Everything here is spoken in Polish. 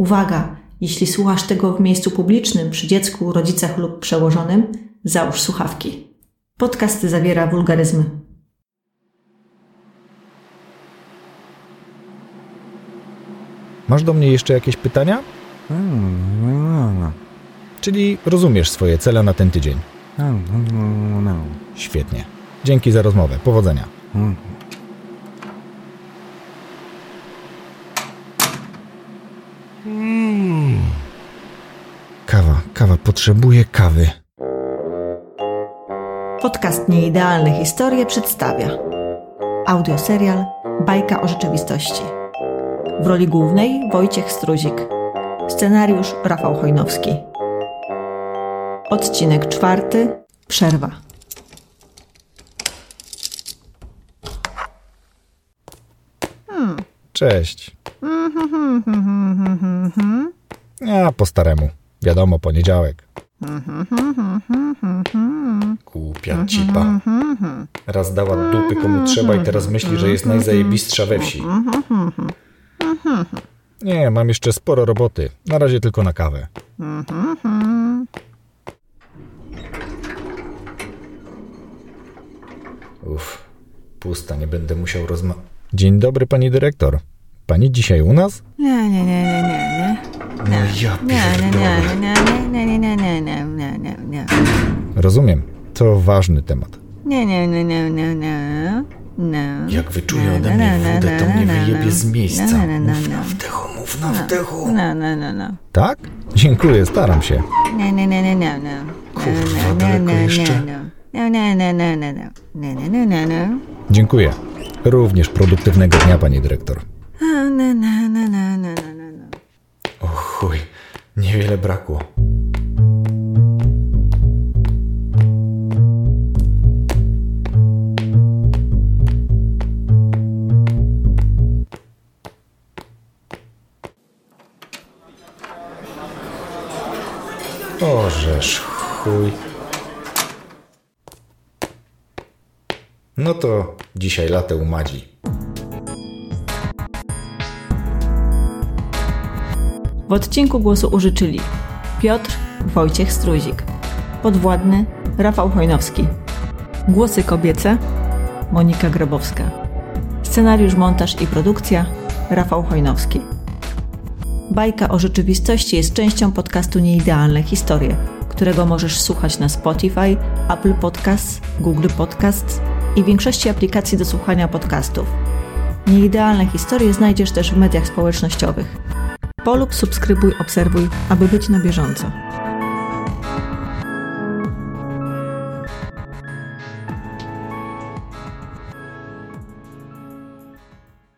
Uwaga! Jeśli słuchasz tego w miejscu publicznym, przy dziecku, rodzicach lub przełożonym, załóż słuchawki. Podcast zawiera wulgaryzmy. Masz do mnie jeszcze jakieś pytania? Czyli rozumiesz swoje cele na ten tydzień. Świetnie. Dzięki za rozmowę. Powodzenia. Kawa, kawa, potrzebuję kawy. Podcast Nieidealne Historie przedstawia audioserial Bajka o rzeczywistości. W roli głównej Wojciech Struzik. Scenariusz Rafał Chojnowski. Odcinek czwarty. Przerwa. Cześć. Ja po staremu. Wiadomo, poniedziałek. Głupia cipa. Raz dała dupy komu trzeba i teraz myśli, że jest najzajebistsza we wsi. Nie, mam jeszcze sporo roboty. Na razie tylko na kawę. Uff, pusta, nie będę musiał rozma... Dzień dobry, pani dyrektor. Pani dzisiaj u nas? Nie, nie, nie, nie, nie, nie. No ja pierdolę. Rozumiem. To ważny temat. Nie, nie, nie, nie, nie, nie. No. Jak wyczuje ode mnie wódę, to mnie wyjebie z miejsca. Mów na wdechu, mów na wdechu. No, no, no, no. Tak? Dziękuję, staram się. Nie, nie, nie, nie, nie, nie. Kurwa, daleko jeszcze? No, no, no, no, no, no. No, no, no, no. Dziękuję. Również produktywnego dnia, pani dyrektor. No, no, no chuj, niewiele brakło. Ożesz chuj. No to dzisiaj latę u W odcinku głosu użyczyli Piotr Wojciech Struzik, podwładny Rafał Chojnowski, głosy kobiece Monika Grabowska, scenariusz, montaż i produkcja Rafał Chojnowski. Bajka o rzeczywistości jest częścią podcastu Nieidealne Historie, którego możesz słuchać na Spotify, Apple Podcasts, Google Podcasts i większości aplikacji do słuchania podcastów. Nieidealne historie znajdziesz też w mediach społecznościowych. Polub, subskrybuj, obserwuj, aby być na bieżąco.